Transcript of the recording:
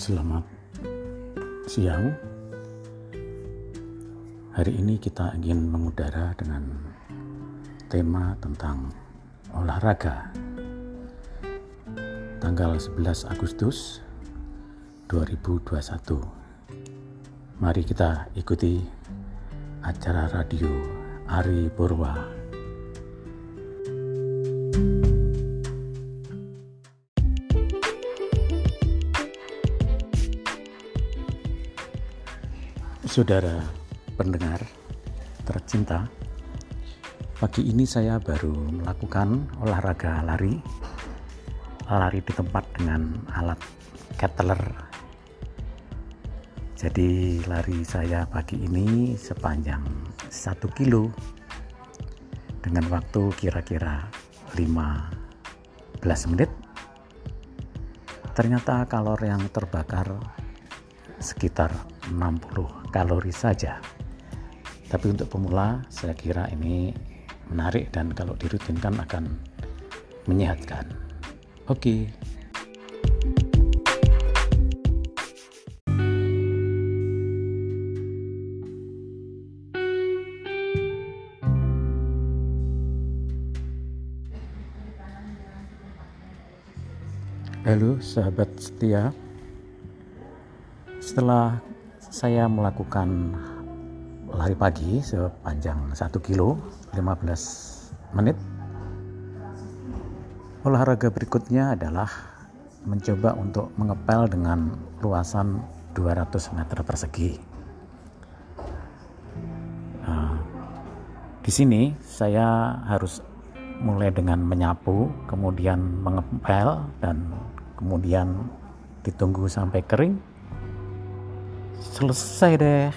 Selamat siang. Hari ini kita ingin mengudara dengan tema tentang olahraga. Tanggal 11 Agustus 2021. Mari kita ikuti acara radio Ari Purwa Saudara pendengar tercinta, pagi ini saya baru melakukan olahraga lari, lari di tempat dengan alat kettler. Jadi lari saya pagi ini sepanjang satu kilo dengan waktu kira-kira 15 menit. Ternyata kalor yang terbakar sekitar 60 kalori saja. Tapi untuk pemula saya kira ini menarik dan kalau dirutinkan akan menyehatkan. Oke. Okay. Halo sahabat setia Setelah saya melakukan lari pagi sepanjang 1 kilo 15 menit. Olahraga berikutnya adalah mencoba untuk mengepel dengan luasan 200 meter persegi. Nah, di sini saya harus mulai dengan menyapu kemudian mengepel dan kemudian ditunggu sampai kering selesai deh